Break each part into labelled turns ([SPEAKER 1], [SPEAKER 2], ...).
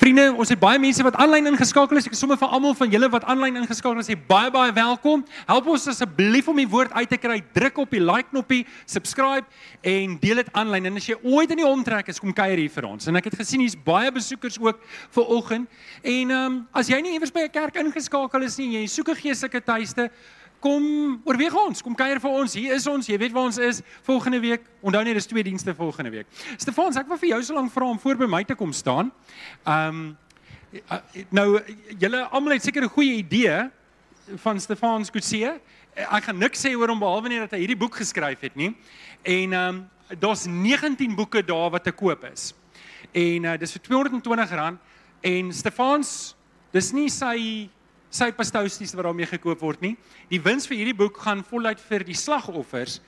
[SPEAKER 1] Vriende, ons het baie mense wat aanlyn ingeskakel is. Ek is sommer vir almal van julle wat aanlyn ingeskakel is, sê baie baie welkom. Help ons asseblief om die woord uit te kry. Druk op die like knoppie, subscribe en deel dit aanlyn. En as jy ooit in die omtrek is, kom kuier hier vir ons. En ek het gesien hier's baie besoekers ook vir oggend. En ehm um, as jy nie iewers by 'n kerk ingeskakel is nie, jy soek 'n geestelike tuiste, kom oorweeg ons, kom kuier vir ons. Hier is ons. Jy weet waar ons is volgende week. Onthou net dis twee dienste volgende week. Stefan, ek wil vir jou so lank vra om voor by my te kom staan. Ehm um, nou julle almal het seker 'n goeie idee van Stefan Skutse. Ek gaan niks sê oor hom behalwe net dat hy hierdie boek geskryf het nie. En ehm um, daar's 19 boeke daar wat te koop is. En uh, dis vir R220 en Stefans dis nie sy sy pastousties wat daarmee gekoop word nie. Die wins vir hierdie boek gaan voluit vir die slagoffers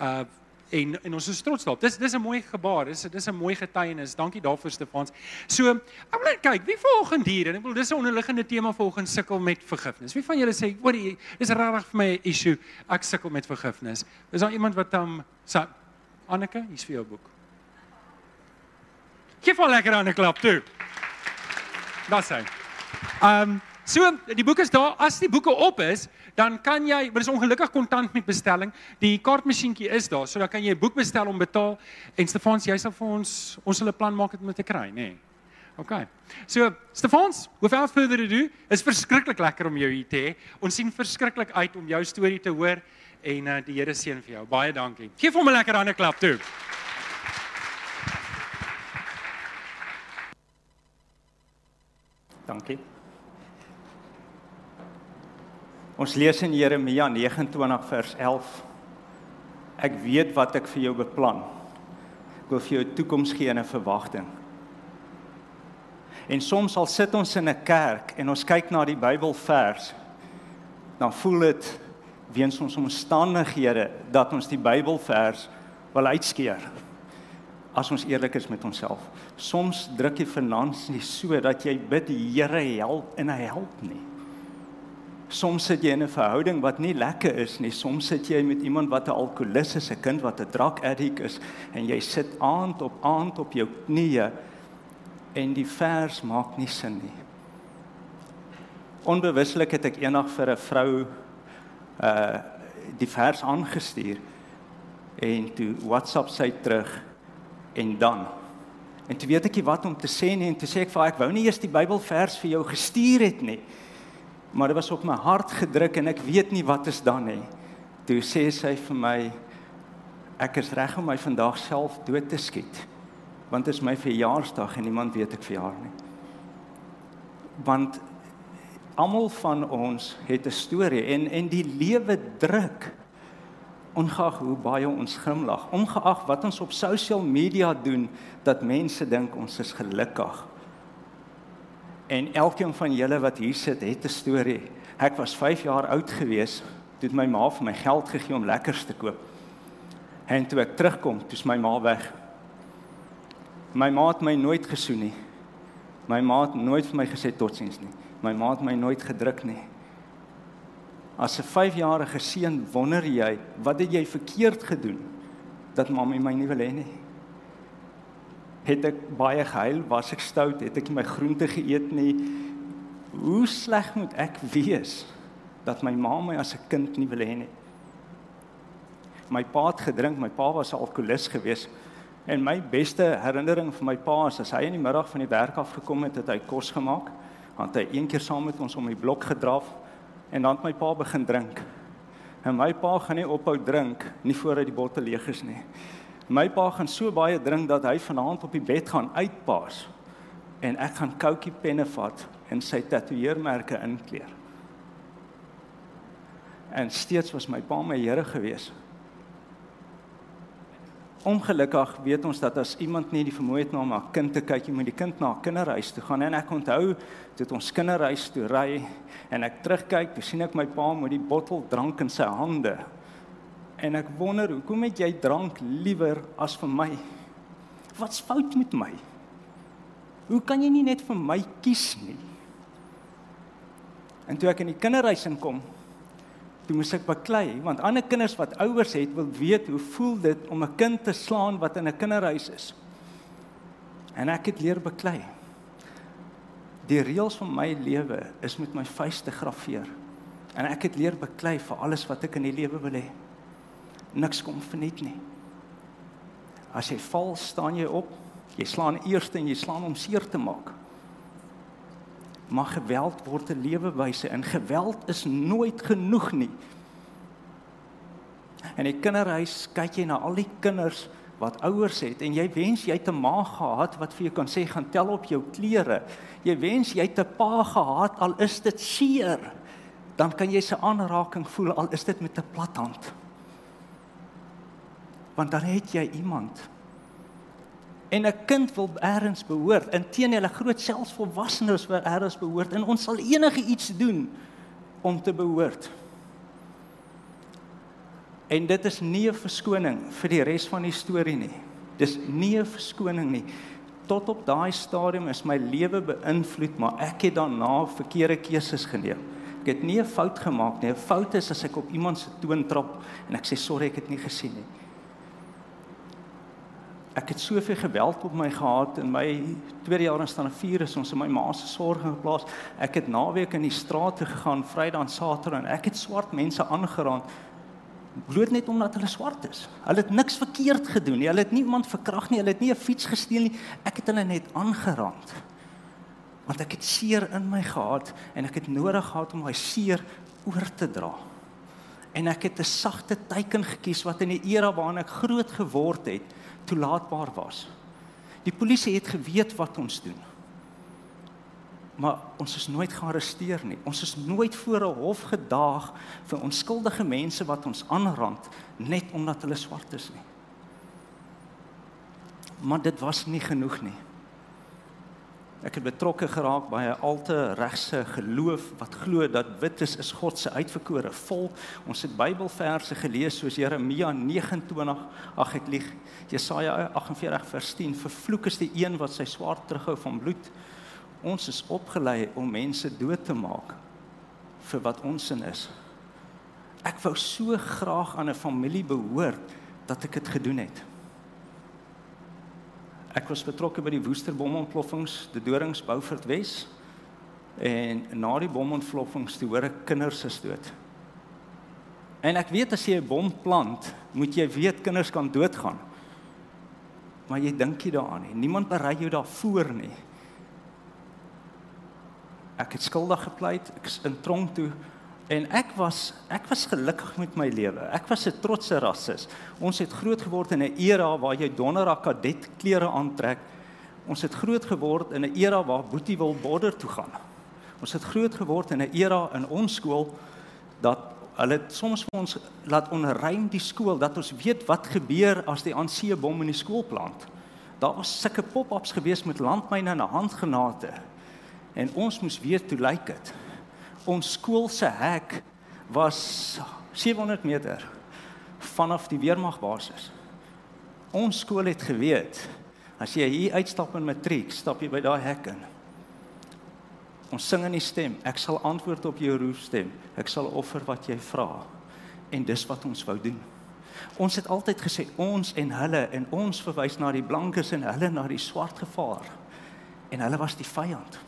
[SPEAKER 1] uh en en ons is trots daarop. Dis dis 'n mooi gebaar. Dis dis 'n mooi getuienis. Dankie daarvoor Stefans. So, ek wil net kyk, wie volgens hier en ek wil dis 'n onderliggende tema volgens sukkel met vergifnis. Wie van julle sê, "Hoor, dis regtig vir my 'n issue. Ek sukkel met vergifnis." Is daar iemand wat um, sê, "Anneke, hier's vir jou boek." Geef hom lekker aan 'n klap toe. Daar's hy. Ehm um, So die boek is daar. As die boeke op is, dan kan jy, maar dis ongelukkig kontant met bestelling. Die kaartmasjienkie is daar, so dan kan jy 'n boek bestel om betaal en Stefans, jy sal vir ons ons hulle plan maak dit met te kry, nê. Nee. OK. So Stefans, without further ado, is verskriklik lekker om jou hier te hê. Ons sien verskriklik uit om jou storie te hoor en uh, die Here seën vir jou. Baie dankie. Geef hom 'n lekker hande klap toe.
[SPEAKER 2] Dankie. Ons lees in Jeremia 29 vers 11. Ek weet wat ek vir jou beplan. Ek wil vir jou 'n toekoms gee en 'n verwagting. En soms al sit ons in 'n kerk en ons kyk na die Bybelvers, dan voel dit weens ons omstandighede dat ons die Bybelvers wil uitskeer. As ons eerlik is met onsself. Soms druk jy finansies so dat jy bid die Here help en hy help nie. Soms sit jy in 'n verhouding wat nie lekker is nie. Soms sit jy met iemand wat 'n alkolikus is, 'n kind wat 'n drank addict is en jy sit aand op aand op jou knieë en die vers maak nie sin nie. Onbewuslik het ek eendag vir 'n vrou uh die vers aangestuur en toe WhatsApp sy terug en dan en toe weet ek nie wat om te sê nie en toe sê ek vir haar ek wou nie eers die Bybelvers vir jou gestuur het nie maar dit was op my hart gedruk en ek weet nie wat is dan nie. Toe sê sy vir my ek is reg om my vandag self dood te skiet. Want dit is my verjaarsdag en niemand weet ek verjaar nie. Want almal van ons het 'n storie en en die lewe druk ongeag hoe baie ons grimlag, ongeag wat ons op sosiale media doen dat mense dink ons is gelukkig. En elkeen van julle wat hier sit, het 'n storie. Ek was 5 jaar oud gewees toe my ma vir my geld gegee om lekkers te koop. En toe ek terugkom, toe's my ma weg. My ma het my nooit gesoen nie. My ma het nooit vir my gesê totsiens nie. My ma het my nooit gedruk nie. As 'n 5-jarige seun wonder jy, wat het jy verkeerd gedoen dat mamma my nie wil hê nie? Het ek baie gehuil, was ek stout, het ek my groente geëet nie. Hoe sleg moet ek wees dat my ma my as 'n kind nie wil hê nie? My pa het gedrink, my pa was 'n alkolikus geweest. En my beste herinnering van my pa is as hy in die middag van die werk af gekom het, het hy kos gemaak. Want hy een keer saam met ons om die blok gedraf en dan het my pa begin drink. En my pa gaan nie ophou drink nie voordat die bottel leeg is nie. My pa gaan so baie drink dat hy vanaand op die bed gaan uitpaas en ek gaan koutjie penne vat en sy tatoeëermerke inkleer. En steeds was my pa my Here gewees. Ongelukkig weet ons dat as iemand nie die vermoë het om na 'n kind te kyk, jy moet die kind na 'n kinderhuis toe gaan en ek onthou dit ons kinderhuis toe ry en ek terugkyk, toe sien ek my pa met die bottel drank in sy hande En ek wonder hoekom het jy drank liewer as vir my? Wat's fout met my? Hoe kan jy nie net vir my kies nie? En toe ek in die kinderhuis inkom, toe moes ek baklei want ander kinders wat ouers het wil weet hoe voel dit om 'n kind te slaan wat in 'n kinderhuis is. En ek het leer baklei. Die reëls van my lewe is met my vuiste graveer. En ek het leer beklei vir alles wat ek in die lewe wil hê. Niks kom verniet nie. As jy val, staan jy op. Jy slaan eers en jy slaan om seer te maak. Maar geweld word 'n lewewyse en geweld is nooit genoeg nie. In die kinderhuis kyk jy na al die kinders wat ouers het en jy wens jy het 'n ma gehad wat vir jou kan sê gaan tel op jou klere. Jy wens jy het 'n pa gehad al is dit seer. Dan kan jy se aanraking voel al is dit met 'n plat hand. Want dan het jy iemand. En 'n kind wil eers behoort. Inteendeel 'n groot selfvolwassenes wil eers behoort en ons sal enige iets doen om te behoort. En dit is nie 'n verskoning vir die res van die storie nie. Dis nie 'n verskoning nie. Tot op daai stadium is my lewe beïnvloed, maar ek het daarna verkeerde keuses geneem. Ek het nie 'n fout gemaak nie. 'n Fout is as ek op iemand se toon trap en ek sê sorry, ek het nie gesien nie. Ek het soveel geweld op my gehad in my tweede jaar in staan 4 is ons in my ma se sorg geplaas. Ek het naweek in die strate gegaan, Vrydag en Saterdag en ek het swart mense aangeraak bloot net omdat hulle swart is. Hulle het niks verkeerd gedoen nie. Hulle het niemand verkrag nie. Hulle het nie 'n fiets gesteel nie. Ek het hulle net aangeraand. Want ek het seer in my gehad en ek het nodig gehad om my seer oor te dra. En ek het 'n sagte teiken gekies wat in die era waarin ek groot geword het toelaatbaar was. Die polisie het geweet wat ons doen maar ons is nooit gearresteer nie. Ons is nooit voor 'n hof gedaag vir onskuldige mense wat ons aanrand net omdat hulle swart is nie. Maar dit was nie genoeg nie. Ek het betrokke geraak by 'n alte regse geloof wat glo dat wit is is God se uitverkore volk. Ons het Bybelverse gelees soos Jeremia 29, ag ek lieg, Jesaja 48 vers 10, vervloek is die een wat sy swaard terughou van bloed ons is opgelei om mense dood te maak vir wat ons in is. Ek wou so graag aan 'n familie behoort dat ek dit gedoen het. Ek was betrokke by die Woester bomontploffings, die Dorings Beaufort Wes. En na die bomontploffings toe hoor ek kinders is dood. En ek weet as jy 'n bom plant, moet jy weet kinders kan doodgaan. Maar jy dink nie daaraan nie. Niemand berei jou daarvoor nie ek het skuldig gepleit, ek is in tronk toe en ek was ek was gelukkig met my lewe. Ek was 'n trotse rassis. Ons het groot geword in 'n era waar jy donderdag kadet klere aantrek. Ons het groot geword in 'n era waar boetie wil border toe gaan. Ons het groot geword in 'n era in ons skool dat hulle soms vir ons laat onrein die skool dat ons weet wat gebeur as die ANC bom in die skool plant. Daar was sulke pop-ups gewees met landmyne en handgranate en ons moes weet hoe lyk dit. Ons skool se hek was 700 meter vanaf die weermagbasis. Ons skool het geweet as jy hier uitstap in matriek, stap jy by daai hek in. Ons sing in die stem, ek sal antwoord op jou roepstem. Ek sal offer wat jy vra. En dis wat ons wou doen. Ons het altyd gesê ons en hulle en ons verwys na die blankes en hulle na die swart gevaar. En hulle was die vyand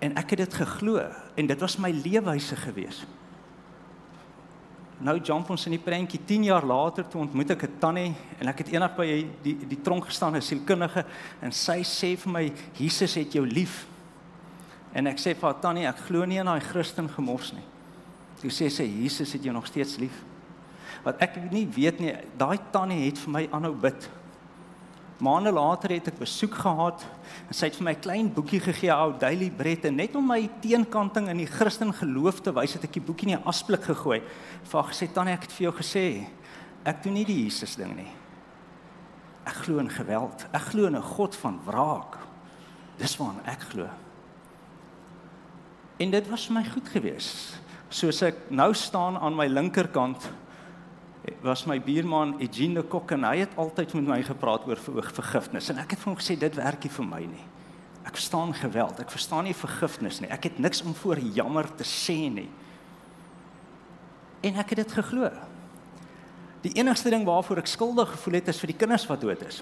[SPEAKER 2] en ek het dit geglo en dit was my leefwyse gewees. Nou jump ons in die prentjie 10 jaar later toe ontmoet ek 'n tannie en ek het eendag by die die, die tronk gestaan as sielkundige en sy sê vir my Jesus het jou lief. En ek sê vir haar tannie ek glo nie in daai Christen gemors nie. Toe sê sy Jesus het jou nog steeds lief. Wat ek nie weet nie, daai tannie het vir my aanhou bid. Maande later het ek besoek gehad en sy het vir my 'n klein boekie gegee, ou Daily Bread en net om my teenkanting in die Christen geloof te wys het ek die boekie in 'n asblik gegooi. Vir haar gesê tannie, ek het vir jou gesê, ek doen nie die Jesus ding nie. Ek glo in geweld. Ek glo in 'n God van wraak. Dis waarna ek glo. En dit was vir my goed geweest. Soos ek nou staan aan my linkerkant was my buurman Eugene Kok en hy het altyd met my gepraat oor vergifnis en ek het vir hom gesê dit werk nie vir my nie. Ek verstaan geweld, ek verstaan nie vergifnis nie. Ek het niks om voor jammer te sê nie. En ek het dit geglo. Die enigste ding waarvoor ek skuldig gevoel het is vir die kinders wat dood is.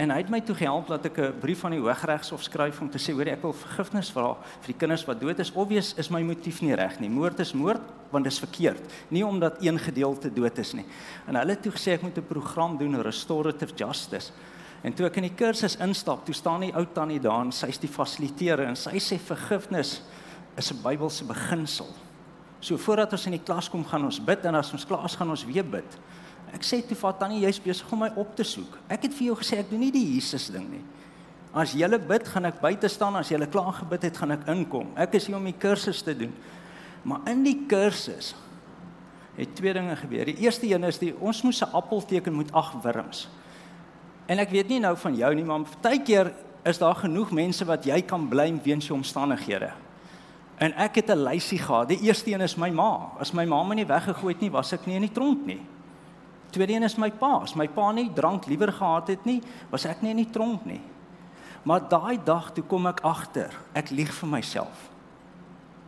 [SPEAKER 2] En hy het my toe gehelp dat ek 'n brief aan die Hooggeregshof skryf om te sê hoor ek wil vergifnis vra vir die kinders wat dood is. Obvious is my motief nie reg nie. Moord is moord want dit is verkeerd, nie omdat een gedeelte dood is nie. En hulle het toe gesê ek moet 'n program doen restorative justice. En toe ek in die kursus instap, toe staan die ou tannie daar en sy's die fasiliteerder en sy sê vergifnis is 'n Bybelse beginsel. So voordat ons in die klas kom, gaan ons bid en as ons klaar is, gaan ons weer bid. Ek sê toe vir Tannie, jy's besig om my op te soek. Ek het vir jou gesê ek doen nie die Jesus ding nie. As jy bid, gaan ek buite staan, as jy klaar gebid het, gaan ek inkom. Ek is hier om die kursus te doen. Maar in die kursus het twee dinge gebeur. Die eerste een is die ons moes 'n appel teken met ag wurms. En ek weet nie nou van jou nie, maar partykeer is daar genoeg mense wat jy kan blame weens jou omstandighede. En ek het 'n lysie gehad. Die eerste een is my ma. As my ma my nie weggegooi het nie, was ek nie in die tronk nie. Tweede een is my pa. As my pa nie drank liewer gehad het nie, was ek nie in die tronk nie. Maar daai dag toe kom ek agter, ek lieg vir myself.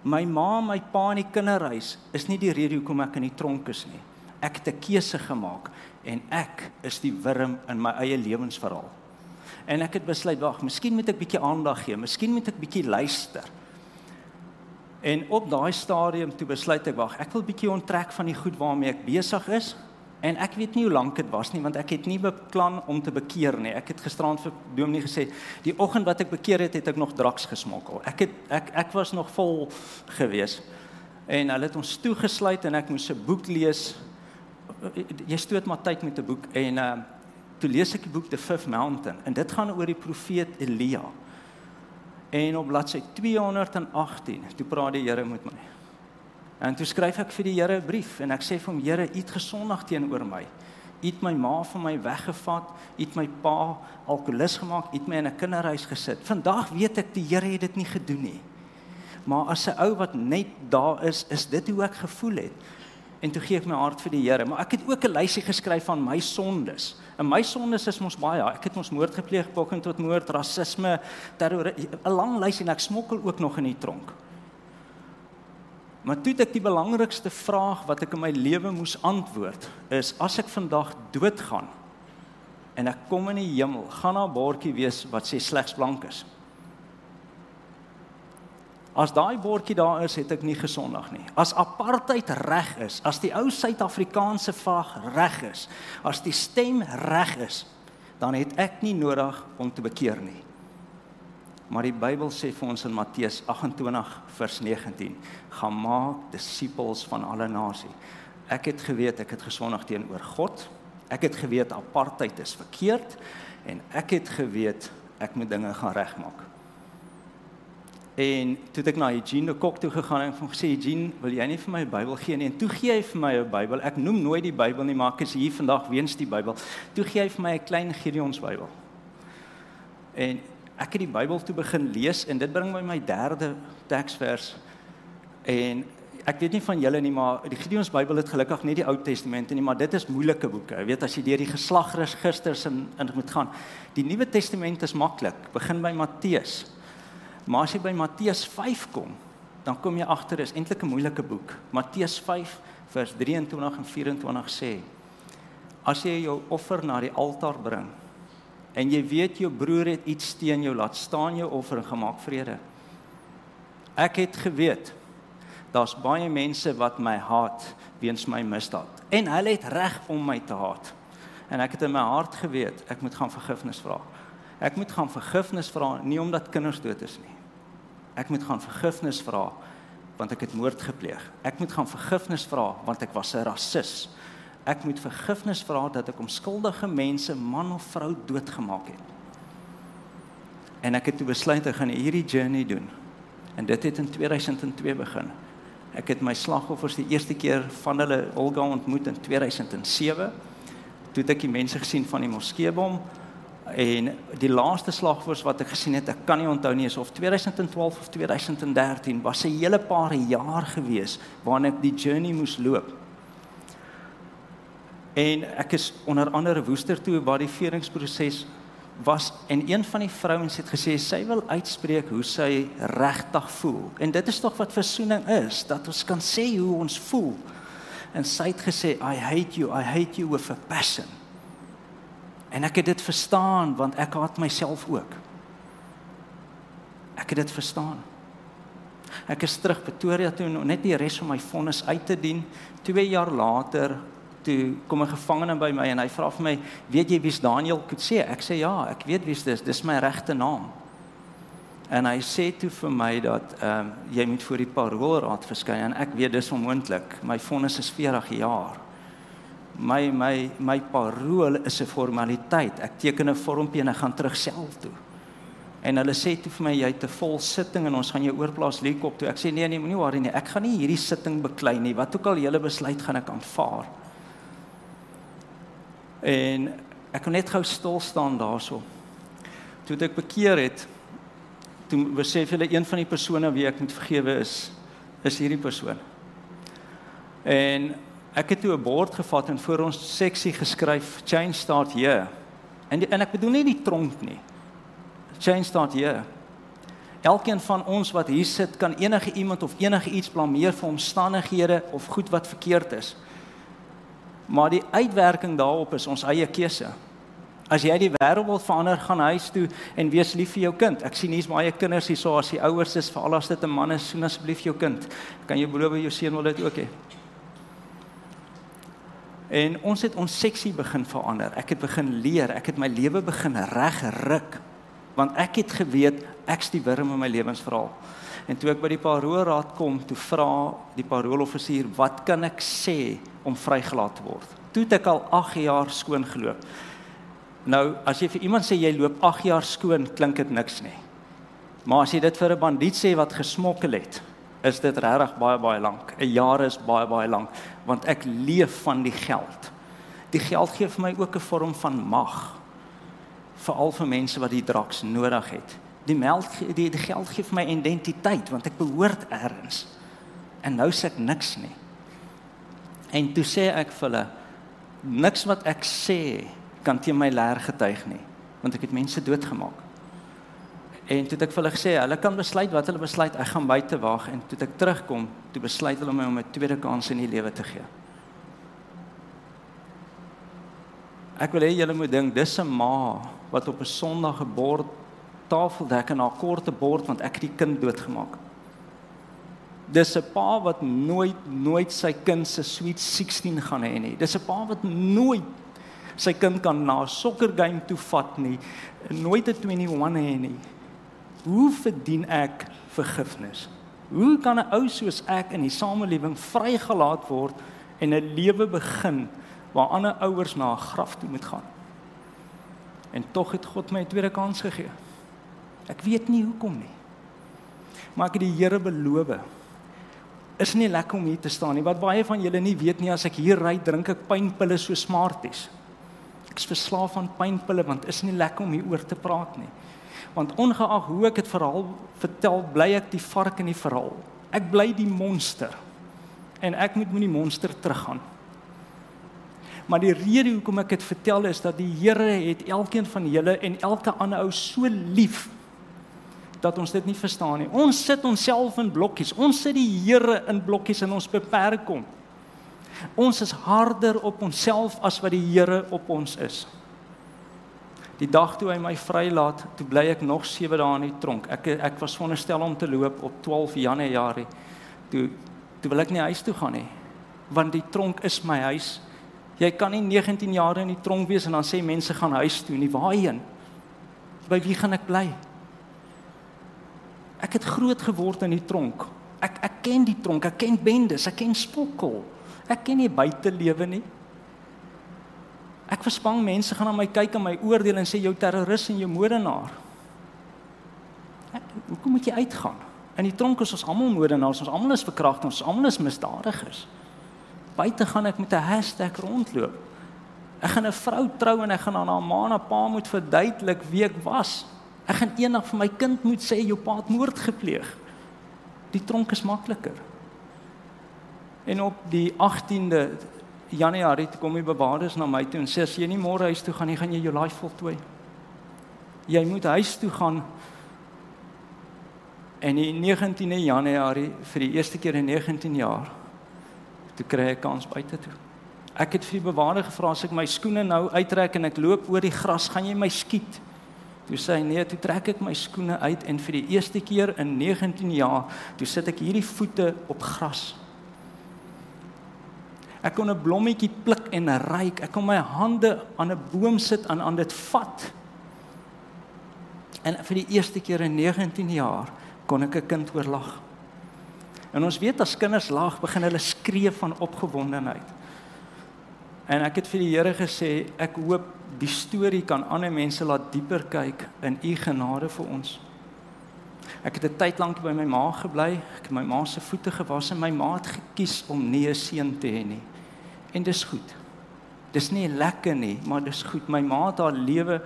[SPEAKER 2] My ma, my pa in die kinderhuis is nie die rede hoekom ek in die tronk is nie. Ek het 'n keuse gemaak en ek is die wurm in my eie lewensverhaal. En ek het besluit, wag, miskien moet ek bietjie aandag gee, miskien moet ek bietjie luister. En op daai stadium toe besluit ek wag, ek wil bietjie onttrek van die goed waarmee ek besig is. En ek weet nie hoe lank dit was nie want ek het nie beplan om te bekeer nie. Ek het gisterand vir Dominee gesê, die oggend wat ek bekeer het, het ek nog draks gesmokkel. Ek het ek ek was nog vol gewees. En hulle het ons toegesluit en ek moes 'n boek lees. Jy stoot maar tyd met 'n boek en uh toe lees ek die boek The Fifth Mountain en dit gaan oor die profeet Elia. En op bladsy 218, toe praat die Here met my. En toe skryf ek vir die Here 'n brief en ek sê vir hom, Here, U het gesondig teenoor my. U het my ma van my weggevat, U het my pa alkoholus gemaak, U het my in 'n kinderhuis gesit. Vandag weet ek die Here het dit nie gedoen nie. Maar as 'n ou wat net daar is, is dit hoe ek gevoel het. En toe gee ek my hart vir die Here, maar ek het ook 'n lysie geskryf van my sondes. En my sondes is mos baie. Ek het mos moord gepleeg, poging tot moord, rasisme, terror, 'n lang lys en ek smokkel ook nog in die tronk. Maar toe ek die belangrikste vraag wat ek in my lewe moes antwoord, is as ek vandag doodgaan en ek kom in die hemel, gaan daar 'n bordjie wees wat sê slegs blank is. As daai bordjie daar is, het ek nie gesondig nie. As apartheid reg is, as die ou Suid-Afrikaanse vlag reg is, as die stem reg is, dan het ek nie nodig om te bekeer nie. Maar die Bybel sê vir ons in Matteus 28 vers 19: "Gaan maak disippels van alle nasies." Ek het geweet ek het gesondig teenoor God. Ek het geweet apartheid is verkeerd en ek het geweet ek moet dinge gaan regmaak. En toe ek na Eugene de Kok toe gegaan en hom gesê Eugene, wil jy nie vir my 'n Bybel gee nie? En toe gee hy vir my 'n Bybel. Ek noem nooit die Bybel nie, maar ek is hier vandag weens die Bybel. Toe gee hy vir my 'n klein Gideon se Bybel. En ek het die Bybel toe begin lees en dit bring my my derde teksvers. En ek weet nie van julle nie, maar die Gideon se Bybel het gelukkig nie die Ou Testament nie, maar dit is moeilike boeke. Jy weet as jy deur die geslagregisters in in moet gaan. Die Nuwe Testament is maklik. Begin by Matteus. Maar as jy by Matteus 5 kom, dan kom jy agter is eintlik 'n moeilike boek. Matteus 5 vers 23 en 24 sê: As jy jou offer na die altaar bring en jy weet jou broer het iets teen jou, laat staan jou offer en gemaak vrede. Ek het geweet daar's baie mense wat my haat weens my misdaad en hulle het reg om my te haat. En ek het in my hart geweet ek moet gaan vergifnis vra. Ek moet gaan vergifnis vra nie omdat kinders dood is nie. Ek moet gaan vergifnis vra want ek het moord gepleeg. Ek moet gaan vergifnis vra want ek was 'n rasis. Ek moet vergifnis vra dat ek onskuldige mense, man of vrou doodgemaak het. En ek het toe besluit ek gaan hierdie journey doen. En dit het in 2002 begin. Ek het my slagoffers die eerste keer van hulle Olga ontmoet in 2007. Toe het ek die mense gesien van die moskeebom En die laaste slagvoors wat ek gesien het, ek kan nie onthou nie, is of 2012 of 2013 was 'n hele paar jaar gewees waarin ek die journey moes loop. En ek is onder andere woester toe waar die veringsproses was en een van die vrouens het gesê sy wil uitspreek hoe sy regtig voel. En dit is tog wat versoening is, dat ons kan sê hoe ons voel. En sy het gesê I hate you, I hate you with a passion. En ek het dit verstaan want ek haat myself ook. Ek het dit verstaan. Ek is terug Pretoria toe net die res van my vonnis uit te dien. 2 jaar later toe kom 'n gevangene by my en hy vra vir my, "Weet jy wie's Daniel Kutse?" Ek sê, "Ja, ek weet wie's dis. Dis my regte naam." En hy sê toe vir my dat ehm um, jy moet voor die paroolraad verskyn en ek weet dis onmoontlik. My vonnis is 40 jaar. My my my parool is 'n formaliteit. Ek teken 'n vormpie en ek gaan terug self toe. En hulle sê toe vir my jy het 'n vol sitting en ons gaan jou oorplaas Liekop toe. Ek sê nee nee, moenie worry nie. Ek gaan nie hierdie sitting beklei nie. Wat ook al julle besluit gaan ek aanvaar. En ek kon net gou stil staan daarso. Toe ek bekeer het, toe besef hulle een van die persone wie ek moet vergewe is, is hierdie persoon. En ek het toe 'n bord gevat en voor ons seksie geskryf change start here. En die, en ek bedoel nie die tronk nie. Change start here. Elkeen van ons wat hier sit kan enige iemand of enige iets blameer vir omstandighede of goed wat verkeerd is. Maar die uitwerking daarop is ons eie keuse. As jy die wêreld wil verander, gaan huis toe en wees lief vir jou kind. Ek sien hier's baie kinders hier so as die ouers is vir al as dit 'n man is, soen asseblief jou kind. Kan jy beloof jou seun wil dit ook hê? En ons het ons seksie begin verander. Ek het begin leer, ek het my lewe begin regryk. Want ek het geweet ek's die wurm in my lewensverhaal. En toe ek by die paroolraad kom, toe vra die parooloffisier, "Wat kan ek sê om vrygelaat te word?" Toe het ek al 8 jaar skoon geloop. Nou, as jy vir iemand sê jy loop 8 jaar skoon, klink dit niks nie. Maar as jy dit vir 'n bandiet sê wat gesmokkel het, is dit regtig baie baie lank. 'n Jaar is baie baie lank, want ek leef van die geld. Die geld gee vir my ook 'n vorm van mag. Veral vir mense wat die draks nodig het die melk die, die geld gee vir my identiteit want ek behoort eers. En nou sê ek niks nie. En toe sê ek vir hulle niks wat ek sê kan teen my leer getuig nie want ek het mense doodgemaak. En toe het ek vir hulle gesê hulle kan besluit wat hulle besluit ek gaan buite wag en toe ek terugkom toe besluit hulle my om 'n tweede kans in die lewe te gee. Ek wil hê julle moet dink dis 'n ma wat op 'n Sondag gebord tafeldek en haar korte bord want ek het die kind doodgemaak. Dis 'n pa wat nooit nooit sy kind se sweet 16 gaan hê nie. Dis 'n pa wat nooit sy kind kan na 'n sokker game toe vat nie. Nooit 'n 21 hê nie. Hoe verdien ek vergifnis? Hoe kan 'n ou soos ek in die samelewing vrygelaat word en 'n lewe begin waar ander ouers na 'n graf toe moet gaan? En tog het God my 'n tweede kans gegee. Ek weet nie hoekom nie. Maar ek het die Here beloof. Is nie lekker om hier te staan nie. Wat baie van julle nie weet nie, as ek hier ry, drink ek pynpille so smarties. Ek is verslaaf aan pynpille want is nie lekker om hier oor te praat nie. Want ongeag hoe ek dit verhaal vertel, bly ek die vark in die verhaal. Ek bly die monster. En ek moet met die monster teruggaan. Maar die rede hoekom ek dit vertel is dat die Here het elkeen van julle en elke ander ou so lief dat ons dit nie verstaan nie. Ons sit onsself in blokkies. Ons sit die Here in blokkies en ons beperk hom. Ons is harder op onsself as wat die Here op ons is. Die dag toe hy my vrylaat, toe bly ek nog 7 dae in die tronk. Ek ek was veronderstel om te loop op 12 Januarie. Toe toe wil ek nie huis toe gaan nie. Want die tronk is my huis. Jy kan nie 19 jaar in die tronk wees en dan sê mense gaan huis toe nie. Waarheen? By wie gaan ek bly? Ek het groot geword in die tronk. Ek ek ken die tronk, ek ken bendes, ek ken spokkel. Ek ken nie buitelewe nie. Ek versprang mense gaan na my kyk en my oordeel en sê jou terroris en jou moordenaar. Hoekom moet jy uitgaan? In die tronk is ons almal moordenaars, ons almal is verkragters, ons almal is misdadigers. Buite gaan ek met 'n hashtag rondloop. Ek gaan 'n vrou trou en ek gaan aan haar ma en haar pa moet verduidelik wie ek was. Ek gaan eendag vir my kind moet sê jou pa het moord gepleeg. Die tronk is makliker. En op die 18de Januarie toe kom die bewaarders na my toe en sê as jy nie môre huis toe gaan nie, gaan jy jou life voltooi. Jy moet huis toe gaan. En die 19de Januarie vir die eerste keer in 19 jaar toe kry ek kans buite toe. Ek het vir die bewaarder gevra as ek my skoene nou uittrek en ek loop oor die gras, gaan jy my skiet? Toe sê hy nee, toe trek ek my skoene uit en vir die eerste keer in 19 jaar, toe sit ek hierdie voete op gras. Ek kon 'n blommetjie pluk en ryk. Ek kon my hande aan 'n boom sit en aan dit vat. En vir die eerste keer in 19 jaar kon ek 'n kind oorlag. En ons weet as kinders lag, begin hulle skree van opgewondenheid. En ek het vir die Here gesê, ek hoop die storie kan ander mense laat dieper kyk in u genade vir ons. Ek het 'n tyd lank by my ma gebly. Ek het my ma se voete gewas en my ma het gekies om nie 'n seun te hê nie. En dis goed. Dis nie lekker nie, maar dis goed. My ma het haar lewe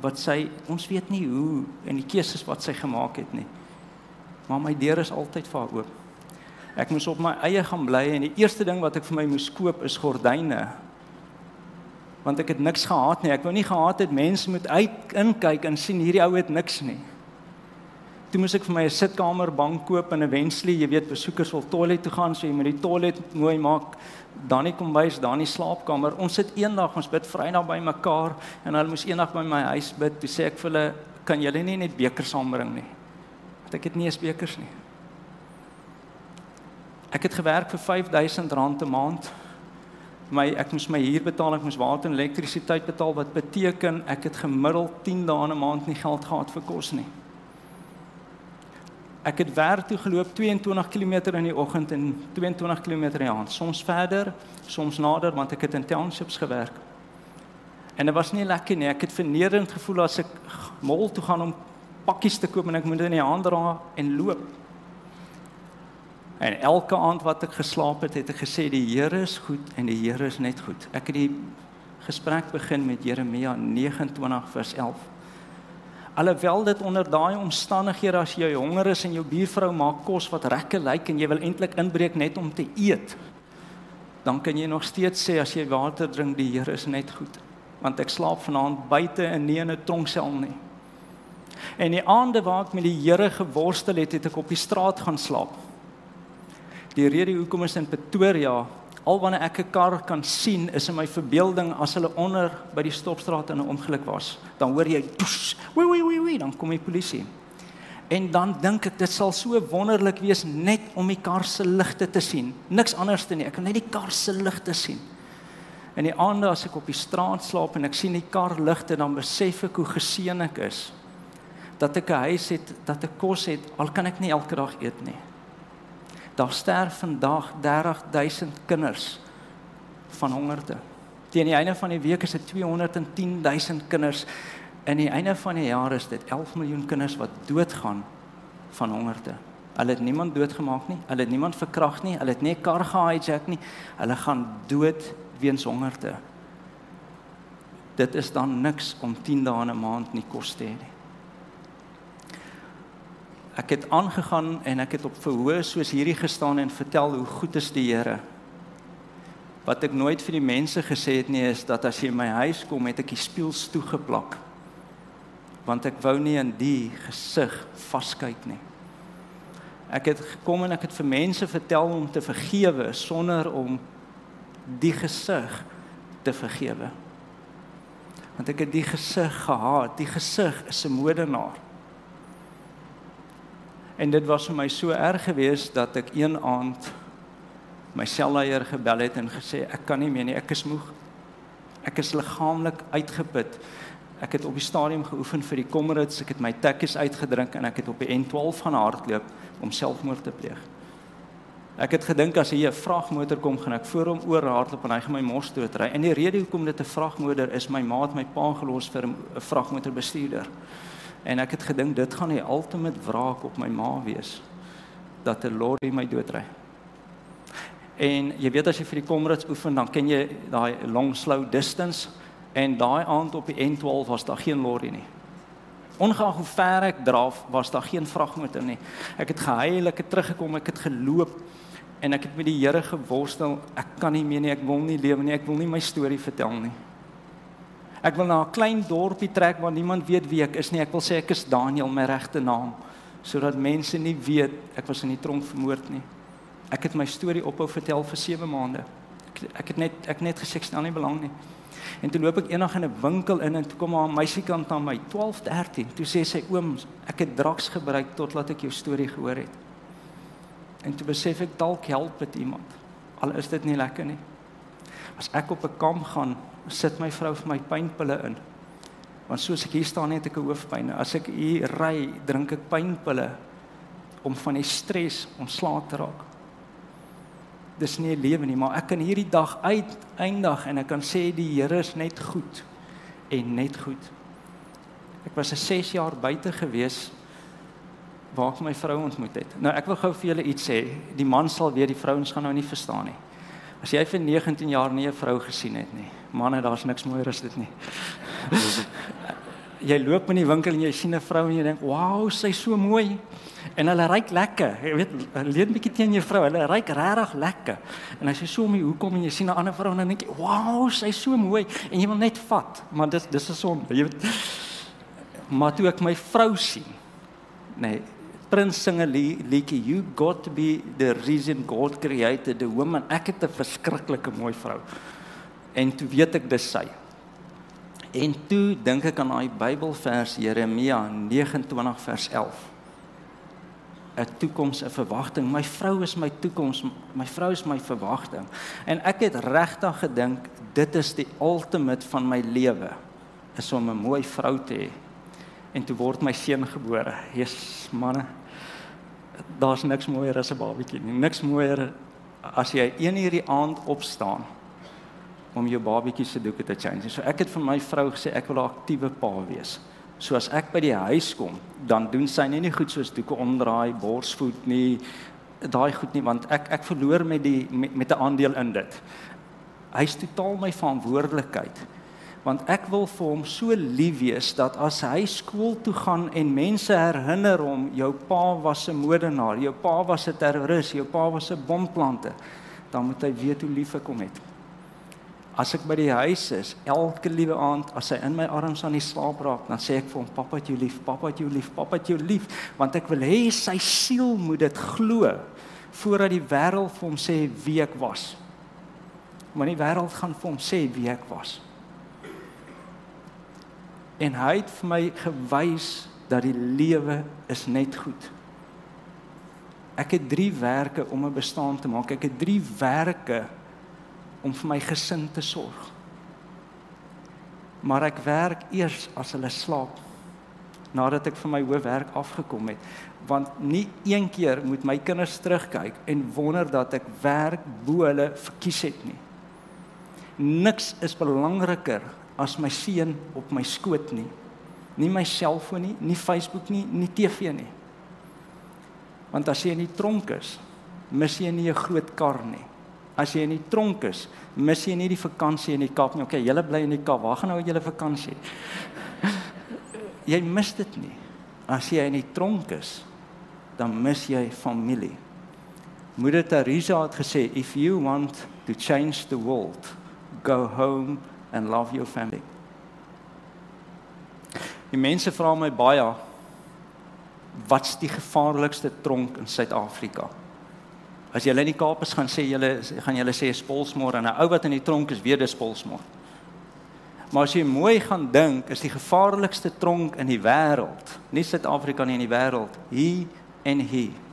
[SPEAKER 2] wat sy ons weet nie hoe en die keuses wat sy gemaak het nie. Maar my deur is altyd vir haar oop. Ek moes op my eie gaan bly en die eerste ding wat ek vir my moes koop is gordyne. Want ek het niks gehad nie. Ek wou nie gehad het mense moet uit inkyk en sien hierdie ou het niks nie. Toe moes ek vir my 'n sitkamer bank koop en wenslie, jy weet besoekers wil toilet toe gaan, so jy moet die toilet mooi maak. Dan nie kom bys, dan nie slaapkamer. Ons sit eendag, ons bid Vrydag by mekaar en hulle moes eendag by my huis bid. Toe sê ek vir hulle, "Kan julle nie net bekers saambring nie?" Want ek het nie eens bekers nie. Ek het gewerk vir R5000 'n maand. My ek moes my huur betaal, ek moes water en elektrisiteit betaal wat beteken ek het gemiddeld 10 dae 'n maand nie geld gehad vir kos nie. Ek het werk toe geloop 22 km in die oggend en 22 km in die aand. Soms verder, soms nader want ek het in townships gewerk. En dit was nie lekker nie. Ek het vernederend gevoel as ek mall toe gaan om pakkies te koop en ek moet dit in die hand dra en loop. En elke aand wat ek geslaap het, het ek gesê die Here is goed en die Here is net goed. Ek het die gesprek begin met Jeremia 29 vers 11. Alhoewel dit onder daai omstandighede as jy honger is en jou buurvrou maak kos wat lekker lyk en jy wil eintlik inbreek net om te eet, dan kan jy nog steeds sê as jy water drink, die Here is net goed. Want ek slaap vanaand buite en nie in 'n tronksel nie. En die aande waar ek met die Here geworstel het, het ek op die straat gaan slaap. Die rede hoekom is in Pretoria Al wanneer ek 'n kar kan sien, is in my verbeelding as hulle onder by die stopstraat in 'n ongeluk was, dan hoor jy toes, wee wee wee wee, dan kom die polisie. En dan dink ek dit sal so wonderlik wees net om die kar se ligte te sien. Niks anders te nie. Ek kan net die kar se ligte sien. En die aande as ek op die straat slaap en ek sien die kar ligte, dan besef ek hoe geseën ek is. Dat ek 'n huis het, dat ek kos het, al kan ek nie elke dag eet nie. Daar sterf vandag 30000 kinders van hongerte. Teen die einde van die week is dit 210000 kinders. In die einde van die jaar is dit 11 miljoen kinders wat doodgaan van hongerte. Hulle het niemand doodgemaak nie, hulle het niemand verkragt nie, hulle het nie 'n kar gehijack nie. Hulle gaan dood weens hongerte. Dit is dan niks om 10 dae 'n maand nie kos te hê nie ek het aangegaan en ek het op verhoor soos hierdie gestaan en vertel hoe goed is die Here. Wat ek nooit vir die mense gesê het nie is dat as jy in my huis kom het ek die spieëls toegeplak. Want ek wou nie in die gesig vaskyk nie. Ek het gekom en ek het vir mense vertel om te vergewe sonder om die gesig te vergewe. Want ek het die gesig gehaat. Die gesig is 'n moordenaar. En dit was vir my so erg geweest dat ek een aand my selleier gebel het en gesê ek kan nie meer nie, ek is moeg. Ek is liggaamlik uitgeput. Ek het op die stadium geoefen vir die Comrades, ek het my tekkies uitgedrink en ek het op die N12 gaan hardloop om selfmoord te pleeg. Ek het gedink as hier 'n vragmotor kom, gaan ek voor hom oor hardloop en hy gaan my mos doodry. En die rede hoekom dit 'n vragmotor is, my ma het my pa gelos vir 'n vragmotorbestuurder. En ek het gedink dit gaan die ultimate wraak op my ma wees dat 'n lorry my doodry. En jy weet as jy vir die Comrades oefen, dan ken jy daai long slow distance en daai aand op die N12 was daar geen lorry nie. Ongeag hoe ver ek draf, was daar geen vragmotor nie. Ek het gehuil, ek het teruggekom, ek het geloop en ek het met die Here geworstel. Ek kan nie meer nie, ek wil nie lewe nie, ek wil nie my storie vertel nie. Ek wil na 'n klein dorpie trek waar niemand weet wie ek is nie. Ek wil sê ek is Daniel, my regte naam, sodat mense nie weet ek was in die tronk vermoord nie. Ek het my storie ophou vertel vir 7 maande. Ek Ek het net ek net gesê ek stel nie belang nie. En toe loop ek eendag in 'n winkel in en toe kom 'n meisiekant aan my 12, 13. Toe sê sy oom, ek het drugs gebruik tot laat ek jou storie gehoor het. En toe besef ek dalk help dit iemand. Al is dit nie lekker nie. As ek op 'n kamp gaan, sit my vrou vir my pynpille in. Want soos ek hier staan net ek 'n hoofpyn. As ek hier ry, drink ek pynpille om van die stres ontslae te raak dis nie 'n lewe nie, maar ek kan hierdie dag uiteindig en ek kan sê die Here is net goed en net goed. Ek was 'n 6 jaar buite gewees waar ek my vrou ontmoet het. Nou ek wil gou vir julle iets sê. Die man sal weet, die vrouens gaan nou nie verstaan nie. As jy vir 19 jaar nie 'n vrou gesien het nie, manne, daar's niks mooier as dit nie. jy loop in die winkel en jy sien 'n vrou en jy dink, "Wow, sy's so mooi." En hulle ryk lekker. Jy weet, leer 'n bietjie teen jou vrou. Hulle ryk regtig lekker. En as jy so om die hoekom en jy sien 'n ander vrou en dan dink jy, "Wow, sy's so mooi." En jy wil net vat, maar dis dis 'n sonde. Jy weet. Maar toe ek my vrou sien, nee, Prins sing 'n liedjie, "You got to be the reason God created the woman." Ek het 'n verskriklike mooi vrou. En toe weet ek dis sy. En toe dink ek aan daai Bybelvers Jeremia 29 vers 11. 'n toekoms, 'n verwagting. My vrou is my toekoms, my vrou is my verwagting. En ek het regtig gedink dit is die ultimate van my lewe is om 'n mooi vrou te hê. En toe word my seun gebore. Jesus, manne. Daar's niks mooier as 'n babatjie nie. Niks mooier as jy 1 uur die aand opstaan om jou babatjie se doeke te change. So ek het vir my vrou gesê ek wil 'n aktiewe pa wees. So as ek by die huis kom, dan doen sy nie nie goed soos doeke omdraai, borsvoed nie, daai goed nie want ek ek verloor met die met 'n aandeel in dit. Hy's totaal my verantwoordelikheid. Want ek wil vir hom so lief wees dat as hy skool toe gaan en mense herinner hom jou pa was 'n moordenaar, jou pa was 'n terroris, jou pa was 'n bomplanter, dan moet hy weet hoe lief ek hom het as ek by die huis is, elke liewe aand as hy in my arms aan die slaap raak, dan sê ek vir hom, "Pappa, jy lief, pappa, jy lief, pappa, jy lief," want ek wil hê sy siel moet dit glo voordat die wêreld vir hom sê wie ek was. Maar die wêreld gaan vir hom sê wie ek was. En hy het vir my gewys dat die lewe is net goed. Ek het 3 werke om 'n bestaan te maak. Ek het 3 werke om vir my gesin te sorg. Maar ek werk eers as hulle slaap nadat ek van my hoofwerk afgekom het want nie een keer moet my kinders terugkyk en wonder dat ek werk bo hulle verkies het nie. Niks is belangriker as my seun op my skoot nie. Nie my selfoon nie, nie Facebook nie, nie TV nie. Want as jy in die tronk is, mis jy nie 'n groot kar nie as jy in die tronk is, mis jy nie die vakansie in die Kaap nie. Okay, julle bly in die Kaap. Waar gaan nou julle vakansie? jy mis dit nie. As jy in die tronk is, dan mis jy familie. Moeder Teresa het gesê, if you want to change the world, go home and love your family. Die mense vra my baie wat's die gevaarlikste tronk in Suid-Afrika? As jy in die Kaap is gaan sê julle gaan julle sê spolsmor en 'n ou wat in die tronk is weer dis spolsmor. Maar as jy mooi gaan dink, is die gevaarlikste tronk in die wêreld, nie Suid-Afrika nie in die wêreld, hier en hier.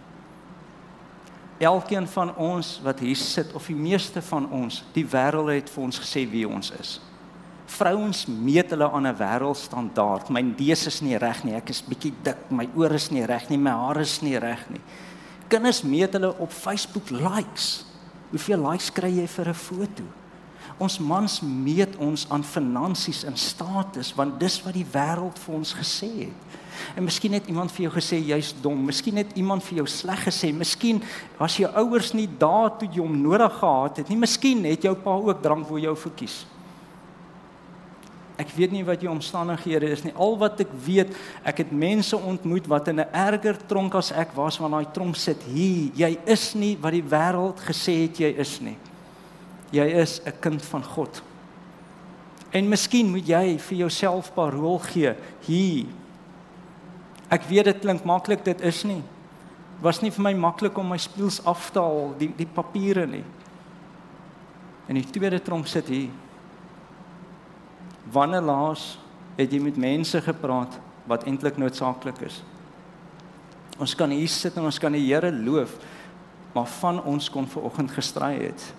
[SPEAKER 2] Elkeen van ons wat hier sit of die meeste van ons, die wêreld het vir ons gesê wie ons is. Vrouens meet hulle aan 'n wêreldstandaard. My neus is nie reg nie, ek is bietjie dik, my ore is nie reg nie, my hare is nie reg nie. Kinders meet hulle op Facebook likes. Hoeveel likes kry jy vir 'n foto? Ons mans meet ons aan finansies en status want dis wat die wêreld vir ons gesê het. En miskien het iemand vir jou gesê jy's dom, miskien het iemand vir jou sleg gesê, miskien was jou ouers nie daar toe jy hom nodig gehad het nie, miskien het jou pa ook drank vir jou verkies. Ek weet nie wat jou omstandighede is nie. Al wat ek weet, ek het mense ontmoet wat in 'n erger tronk as ek was, want daai tronk sit hier. Jy is nie wat die wêreld gesê het jy is nie. Jy is 'n kind van God. En miskien moet jy vir jouself parol gee hier. Ek weet dit klink maklik, dit is nie. Was nie vir my maklik om my spieëls af te haal, die die papiere nie. In die tweede tronk sit hier. Wanneer laas het jy met mense gepraat wat eintlik noodsaaklik is? Ons kan hier sit en ons kan die Here loof, maar van ons kon ver oggend gestry het.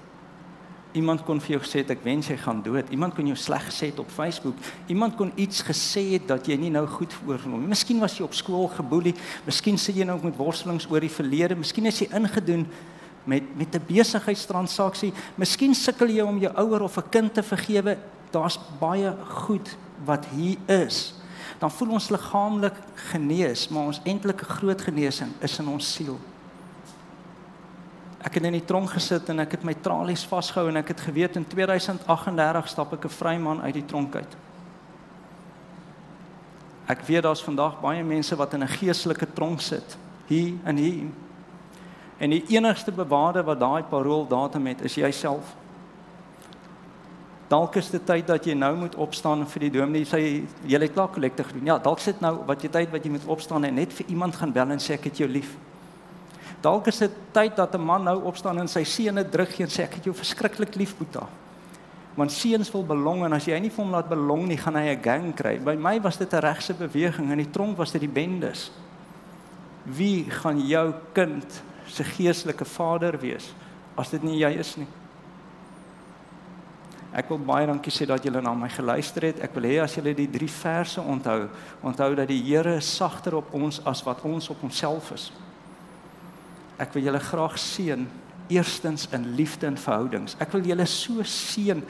[SPEAKER 2] Iemand kon vir jou gesê het ek wens jy gaan dood. Iemand kon jou sleg gesê het op Facebook. Iemand kon iets gesê het dat jy nie nou goed voorgenom nie. Miskien was jy op skool geboelie. Miskien sit jy nou met worstelings oor die verlede. Miskien is jy ingedoen met met 'n besigheidstransaksie. Miskien sukkel jy om jou ouer of 'n kind te vergewe. Daar's baie goed wat hier is. Dan voel ons liggaamlik genees, maar ons eintlike groot genesing is in ons siel. Ek het in die tronk gesit en ek het my tralies vasgehou en ek het geweet in 2038 stap ek 'n vry man uit die tronk uit. Ek weet daar's vandag baie mense wat in 'n geestelike tronk sit, hier en hier En die enigste bewaarde wat daai parool datum het, is jouself. Dalk is dit tyd dat jy nou moet opstaan vir die dominee sê jy het klaar kollekte gedoen. Ja, dalk sit nou wat jy tyd wat jy moet opstaan en net vir iemand gaan bel en sê ek het jou lief. Dalk is dit tyd dat 'n man nou opstaan en sy seune druk gee en sê ek het jou verskriklik lief, Boeta. Want seuns wil belong en as jy nie vir hom laat belong nie, gaan hy 'n gang kry. By my was dit 'n regse beweging en in die tronk was dit die bendes. Wie gaan jou kind se geestelike vader wees as dit nie jy is nie. Ek wil baie dankie sê dat julle na my geluister het. Ek wil hê as julle die drie verse onthou, onthou dat die Here sagter op ons as wat ons op onsself is. Ek wil julle graag seën eerstens in liefde en verhoudings. Ek wil julle so seën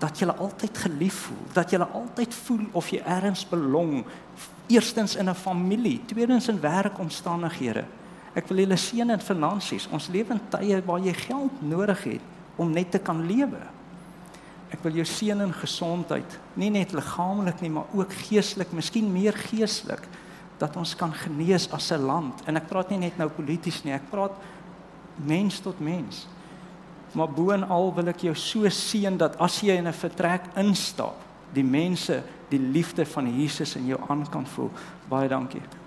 [SPEAKER 2] dat julle altyd geliefd voel, dat julle altyd voel of jy ergens belong. Eerstens in 'n familie, tweedens in werkomstandighede, Ek wil julle seën in finansies. Ons lewe in tye waar jy geld nodig het om net te kan lewe. Ek wil jou seën in gesondheid, nie net liggaamlik nie, maar ook geestelik, miskien meer geestelik dat ons kan genees as 'n land. En ek praat nie net nou polities nie, ek praat mens tot mens. Maar boonal wil ek jou so seën dat as jy in 'n vertrek instap, die mense die liefde van Jesus in jou aan kan voel. Baie dankie.